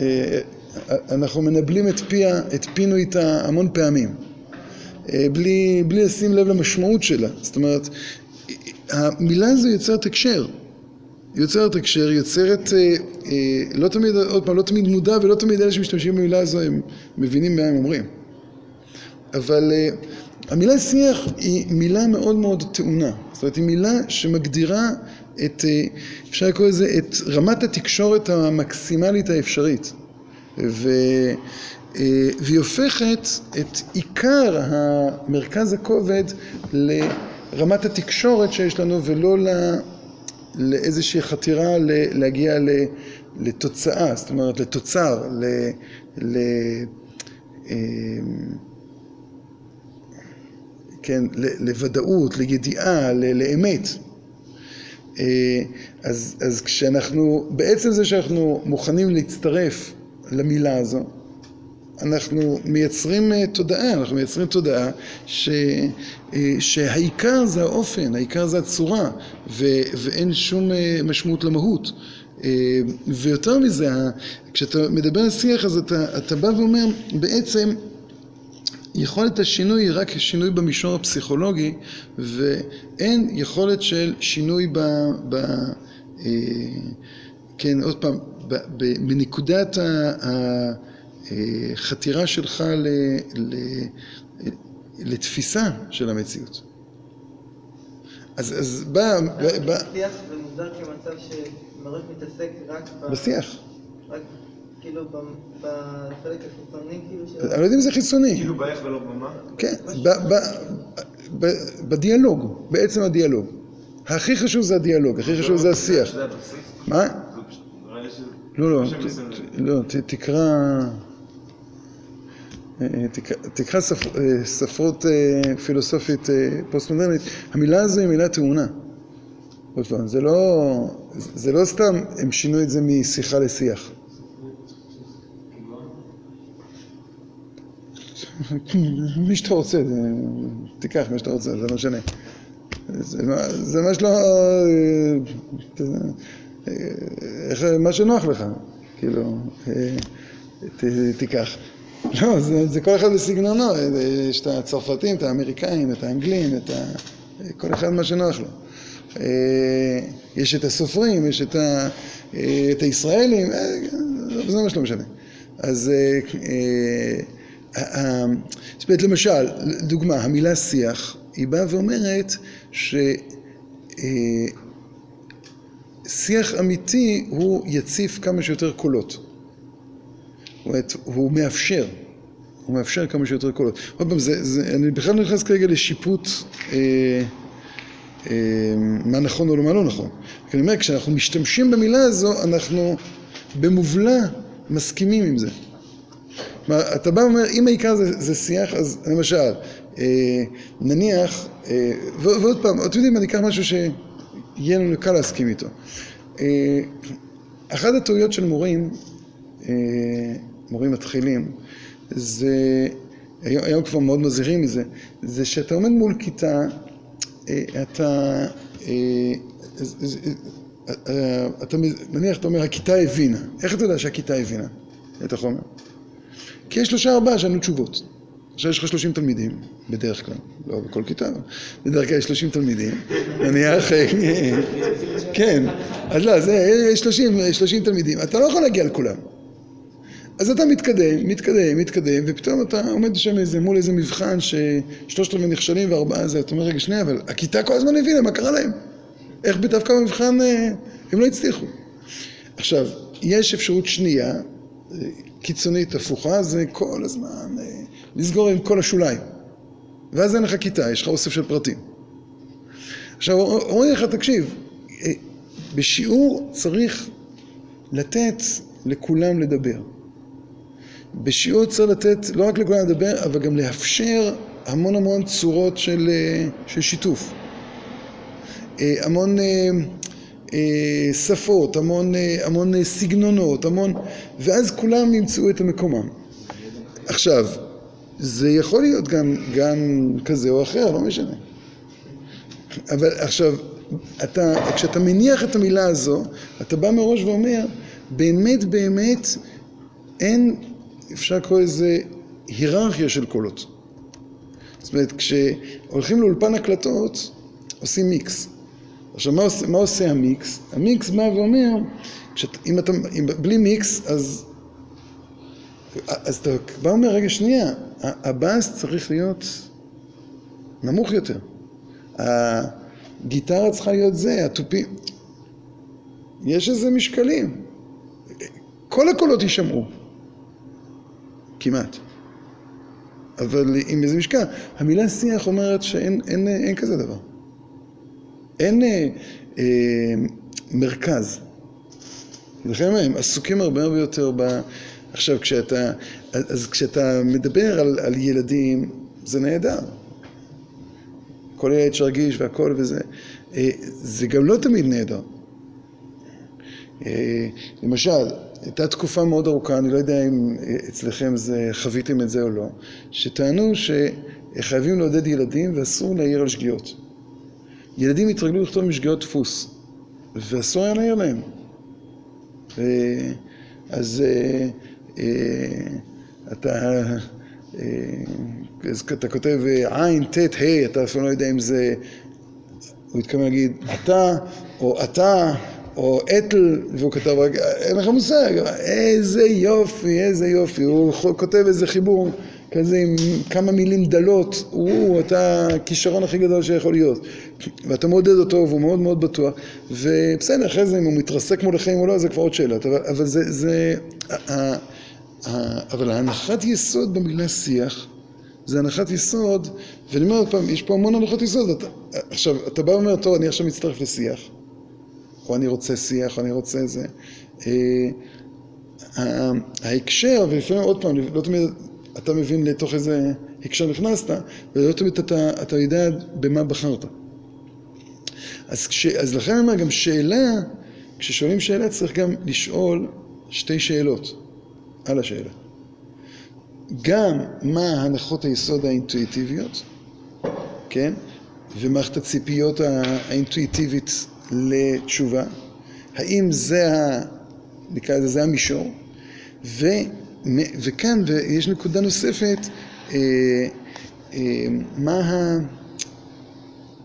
אה, אנחנו מנבלים את פיה, את פינו איתה המון פעמים, אה, בלי, בלי לשים לב למשמעות שלה. זאת אומרת, המילה הזו יוצרת הקשר. יוצרת הקשר, יוצרת, אה, אה, לא תמיד, עוד פעם, לא תמיד מודע ולא תמיד אלה שמשתמשים במילה הזו הם מבינים מה הם אומרים. אבל אה, המילה שיח היא מילה מאוד מאוד טעונה. זאת אומרת, היא מילה שמגדירה את, אה, אפשר לקרוא לזה, את רמת התקשורת המקסימלית האפשרית. ו, אה, והיא הופכת את עיקר המרכז הכובד לרמת התקשורת שיש לנו ולא ל... לאיזושהי חתירה להגיע ל- לתוצאה, זאת אומרת לתוצר, ל... ל אה, כן, לוודאות, לידיעה, לאמת. אה, אז, אז כשאנחנו, בעצם זה שאנחנו מוכנים להצטרף למילה הזו, אנחנו מייצרים אה, תודעה, אנחנו מייצרים תודעה ש, אה, שהעיקר זה האופן, העיקר זה הצורה, ו, ואין שום משמעות למהות. ויותר מזה, כשאתה מדבר על שיח אז אתה, אתה בא ואומר בעצם יכולת השינוי היא רק שינוי במישור הפסיכולוגי ואין יכולת של שינוי ב... ב אה, כן, עוד פעם, ב, ב, מנקודת ה, ה, החתירה שלך ל, ל, לתפיסה של המציאות. אז, אז בא, בא, שיח זה מוגדר כמצב שמראש מתעסק רק ב... בשיח. רק כאילו בחלק החיצוני כאילו. אני לא יודע אם זה חיצוני. כאילו באיך ולא במה? כן, ב, ב, ב, בדיאלוג, בעצם הדיאלוג. הכי חשוב זה הדיאלוג, הכי חשוב זה השיח. מה? לא, לא, לא, ת- תקרא... אה, תקרא- תקרא אה, ספרות אה, פילוסופית אה, פוסט-מודרנית, המילה הזו היא מילה טעונה. עוד פעם, זה לא, זה לא סתם הם שינו את זה משיחה לשיח. מי שאתה רוצה, תיקח מה שאתה רוצה, זה לא משנה. זה, מה- שלא... אה, אה, מה שנוח לך, כאילו, אה, תיקח. לא, זה, כל אחד בסגנונו, יש את הצרפתים, את האמריקאים, את האנגלים, את ה... כל אחד מה שנוח לו. יש את הסופרים, יש את, ה, את הישראלים, זה מה שלא משנה. אז זאת אומרת, למשל, דוגמה, המילה שיח, היא באה ואומרת ש... אה, אמיתי הוא יציף כמה שיותר קולות. זאת אומרת, הוא מאפשר, הוא מאפשר כמה שיותר קולות. עוד פעם, זה, זה, אני בכלל לא נכנס כרגע לשיפוט אה, אה, מה נכון או מה לא נכון. אני אומר, כשאנחנו משתמשים במילה הזו, אנחנו במובלע מסכימים עם זה. כלומר, אתה בא ואומר, אם העיקר זה, זה שיח, אז למשל, אה, נניח, אה, ו- ועוד פעם, אתם יודעים, אני אקח משהו שיהיה לנו קל להסכים איתו. אה, אחת הטעויות של מורים, אה, מורים מתחילים, זה, היום, היום כבר מאוד מזהירים מזה, זה שאתה עומד מול כיתה, אה, אתה, אה, אה, אה, אתה, נניח, אתה אומר, הכיתה הבינה. איך אתה יודע שהכיתה הבינה את החומר? כי יש שלושה ארבעה שענו תשובות. עכשיו יש לך שלושים תלמידים, בדרך כלל, לא בכל כיתה, בדרך כלל יש שלושים תלמידים, נניח, אה, כן, אז לא, זה, יש שלושים, שלושים תלמידים, אתה לא יכול להגיע לכולם. אז אתה מתקדם, מתקדם, מתקדם, ופתאום אתה עומד שם איזה, מול איזה מבחן ששלושת רבעי נכשלים וארבעה זה, אתה אומר, רגע, שנייה, אבל הכיתה כל הזמן הבינה, מה קרה להם? איך דווקא במבחן אה, הם לא הצליחו? עכשיו, יש אפשרות שנייה, אה, קיצונית הפוכה, זה כל הזמן אה, לסגור עם כל השוליים. ואז אין לך כיתה, יש לך אוסף של פרטים. עכשיו, אומרים לך, תקשיב, אה, בשיעור צריך לתת לכולם לדבר. בשיעור צריך לתת לא רק לכולם לדבר, אבל גם לאפשר המון המון צורות של, אה, של שיתוף. המון שפות, המון, אה, המון אה, סגנונות, המון... ואז כולם ימצאו את מקומם. עכשיו, זה יכול להיות גם, גם כזה או אחר, לא משנה. אבל עכשיו, אתה, כשאתה מניח את המילה הזו, אתה בא מראש ואומר, באמת באמת אין, אפשר לקרוא לזה היררכיה של קולות. זאת אומרת, כשהולכים לאולפן הקלטות, עושים מיקס. עכשיו, מה עושה, מה עושה המיקס? המיקס בא ואומר, שאת, אם אתה, אם, בלי מיקס, אז, אז אתה בא ואומר, רגע, שנייה, הבאס צריך להיות נמוך יותר. הגיטרה צריכה להיות זה, התופים. יש איזה משקלים. כל הקולות יישמעו. כמעט. אבל עם איזה משקל. המילה שיח אומרת שאין אין, אין כזה דבר. אין אה, אה, מרכז. לכן הם עסוקים הרבה הרבה יותר ב... עכשיו, כשאתה, אז כשאתה מדבר על, על ילדים, זה נהדר. כל ילד שרגיש והכל וזה. אה, זה גם לא תמיד נהדר. אה, למשל, הייתה תקופה מאוד ארוכה, אני לא יודע אם אצלכם זה, חוויתם את זה או לא, שטענו שחייבים לעודד ילדים ואסור להעיר על שגיאות. ילדים התרגלו לכתוב משגיאות דפוס, ואסור היה להעיר להם. אז אתה, אז אתה כותב עין, ט', ה', אתה אפילו לא יודע אם זה, הוא התכוון להגיד אתה, או אתה, או אתל, והוא כתב, אין לך מושג, איזה יופי, איזה יופי, הוא כותב איזה חיבור כזה עם כמה מילים דלות, הוא, אתה הכישרון הכי גדול שיכול להיות. ואתה מעודד אותו, והוא מאוד מאוד בטוח, ובסדר, אחרי זה אם הוא מתרסק מול החיים או לא, זה כבר עוד שאלה, אבל, זה, זה, אבל ההנחת יסוד במילה שיח, זה הנחת יסוד, ואני אומר עוד פעם, יש פה המון הנחות יסוד, אתה, עכשיו, אתה בא ואומר, טוב, אני עכשיו מצטרף לשיח. או אני רוצה שיח, או אני רוצה זה. ההקשר, ולפעמים עוד פעם, לא תמיד אתה מבין לתוך איזה הקשר נכנסת, ולא תמיד אתה, אתה יודע במה בחרת. אז, כש, אז לכן אני אומר, גם שאלה, כששואלים שאלה צריך גם לשאול שתי שאלות על השאלה. גם מה הנחות היסוד האינטואיטיביות, כן? ומערכת הציפיות האינטואיטיבית לתשובה. האם זה, ה, נקרא לזה, זה המישור? ו, וכאן, ויש נקודה נוספת, אה, אה, מה ה...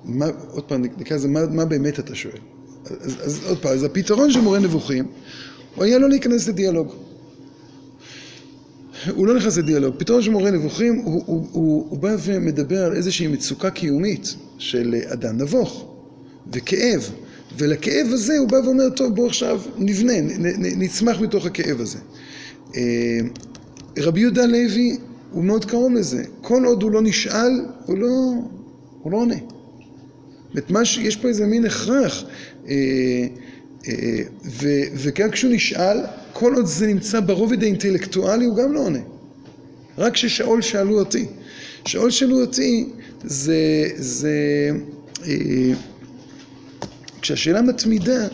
מה, עוד פעם, נקרא לזה, מה, מה באמת אתה שואל? אז, אז עוד פעם, אז הפתרון של מורה נבוכים, הוא היה לא להיכנס לדיאלוג. הוא לא נכנס לדיאלוג. פתרון של מורה נבוכים, הוא, הוא, הוא, הוא בא ומדבר על איזושהי מצוקה קיומית של אדם נבוך וכאב, ולכאב הזה הוא בא ואומר, טוב, בוא עכשיו נבנה, נצמח מתוך הכאב הזה. אה, רבי יהודה לוי הוא מאוד קרוב לזה. כל עוד הוא לא נשאל, הוא לא, הוא לא עונה. ש... יש פה איזה מין הכרח. אה, אה, ו, וגם כשהוא נשאל, כל עוד זה נמצא ברובד האינטלקטואלי, הוא גם לא עונה. רק כששאול שאלו אותי. שאול שאלו אותי זה, זה אה, כשהשאלה מתמידה,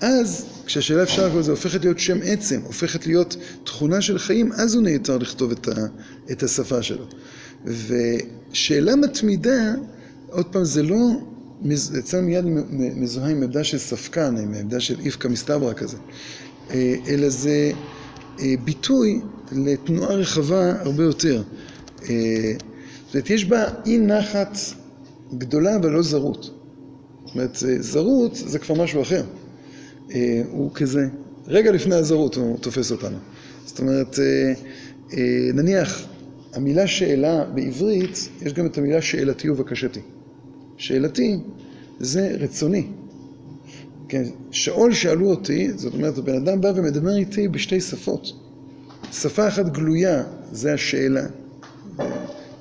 אז כשהשאלה אפשר לקרוא לזה הופכת להיות שם עצם, הופכת להיות תכונה של חיים, אז הוא נעתר לכתוב את, השפה שלו. ושאלה מתמידה, עוד פעם, זה לא, אצלנו מיד מזוהה עם עמדה של ספקן, עם עמדה של איפכא מסתברא כזה, אה, אלא זה אה, ביטוי לתנועה רחבה הרבה יותר. אה, זאת אומרת, יש בה אי נחת גדולה אבל לא זרות. זאת אומרת, זרות זה כבר משהו אחר. הוא כזה, רגע לפני הזרות הוא תופס אותנו. זאת אומרת, נניח, המילה שאלה בעברית, יש גם את המילה שאלתי ובקשתי. שאלתי זה רצוני. כן, שאול שאלו אותי, זאת אומרת, הבן אדם בא ומדבר איתי בשתי שפות. שפה אחת גלויה, זה השאלה,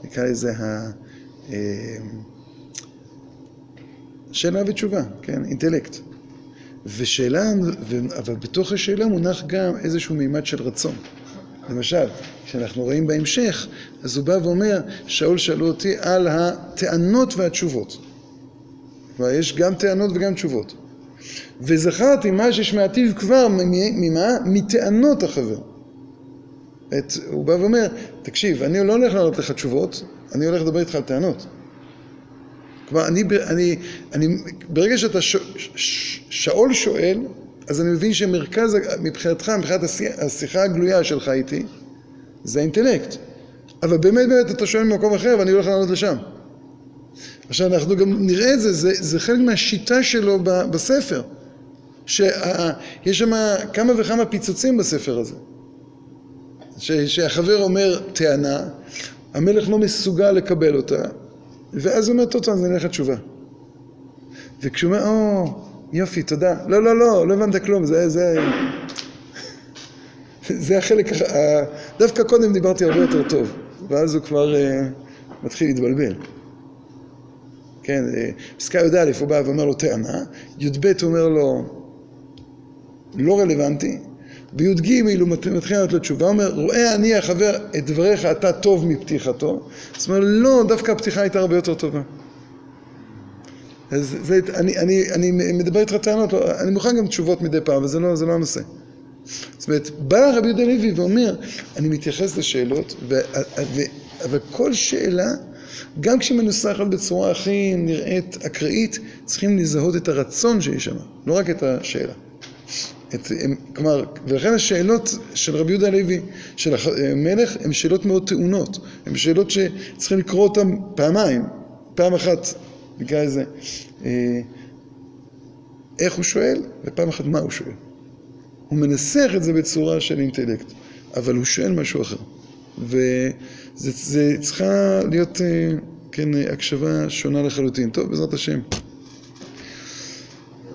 נקרא לזה ה... אה, שאלה ותשובה, כן, אינטלקט. ושאלה, אבל בתוך השאלה מונח גם איזשהו מימד של רצון. למשל, כשאנחנו רואים בהמשך, אז הוא בא ואומר, שאול שאלו אותי על הטענות והתשובות. כלומר, יש גם טענות וגם תשובות. וזכרתי מה ששמעתיו כבר, ממה? מטענות החבר. את, הוא בא ואומר, תקשיב, אני לא הולך לענות לך תשובות, אני הולך לדבר איתך על טענות. כלומר, אני, אני, אני, ברגע שאתה שאול שואל, אז אני מבין שמרכז, מבחינתך, מבחינת השיחה הגלויה שלך איתי, זה האינטלקט. אבל באמת באמת אתה שואל ממקום אחר ואני הולך לענות לשם. עכשיו אנחנו גם נראה את זה, זה, זה חלק מהשיטה שלו בספר. שיש שם כמה וכמה פיצוצים בספר הזה. ש, שהחבר אומר טענה, המלך לא מסוגל לקבל אותה, ואז הוא אומר, טוב, אז אני אלך לתשובה. וכשהוא אומר, או, יופי, תודה. לא, לא, לא, לא הבנת כלום, זה, זה... [laughs] זה החלק, דווקא קודם דיברתי הרבה יותר טוב, ואז הוא כבר uh, מתחיל להתבלבל. כן, אה, פסקה י"א הוא בא ואומר לו טענה, י"ב אומר לו לא רלוונטי, בי"ג הוא מתחיל לתת לו תשובה, הוא אומר, רואה אני החבר את דבריך אתה טוב מפתיחתו, זאת אומרת, לא, דווקא הפתיחה הייתה הרבה יותר טובה. אז זה, אני, אני, אני מדבר איתך טענות, לא, אני מוכן גם תשובות מדי פעם, אבל זה לא, זה לא הנושא. זאת אומרת, בא רבי יהודה לוי ואומר, אני מתייחס לשאלות, ו, ו, אבל כל שאלה, גם כשהיא מנוסחת בצורה הכי נראית אקראית, צריכים לזהות את הרצון שיש שם, לא רק את השאלה. את, הם, כלומר, ולכן השאלות של רבי יהודה הלוי, של המלך, הן שאלות מאוד טעונות. הן שאלות שצריכים לקרוא אותן פעמיים. פעם אחת, נקרא לזה, אה, איך הוא שואל, ופעם אחת מה הוא שואל. הוא מנסח את זה בצורה של אינטלקט, אבל הוא שואל משהו אחר. וזה צריכה להיות, אה, כן, הקשבה שונה לחלוטין. טוב, בעזרת השם.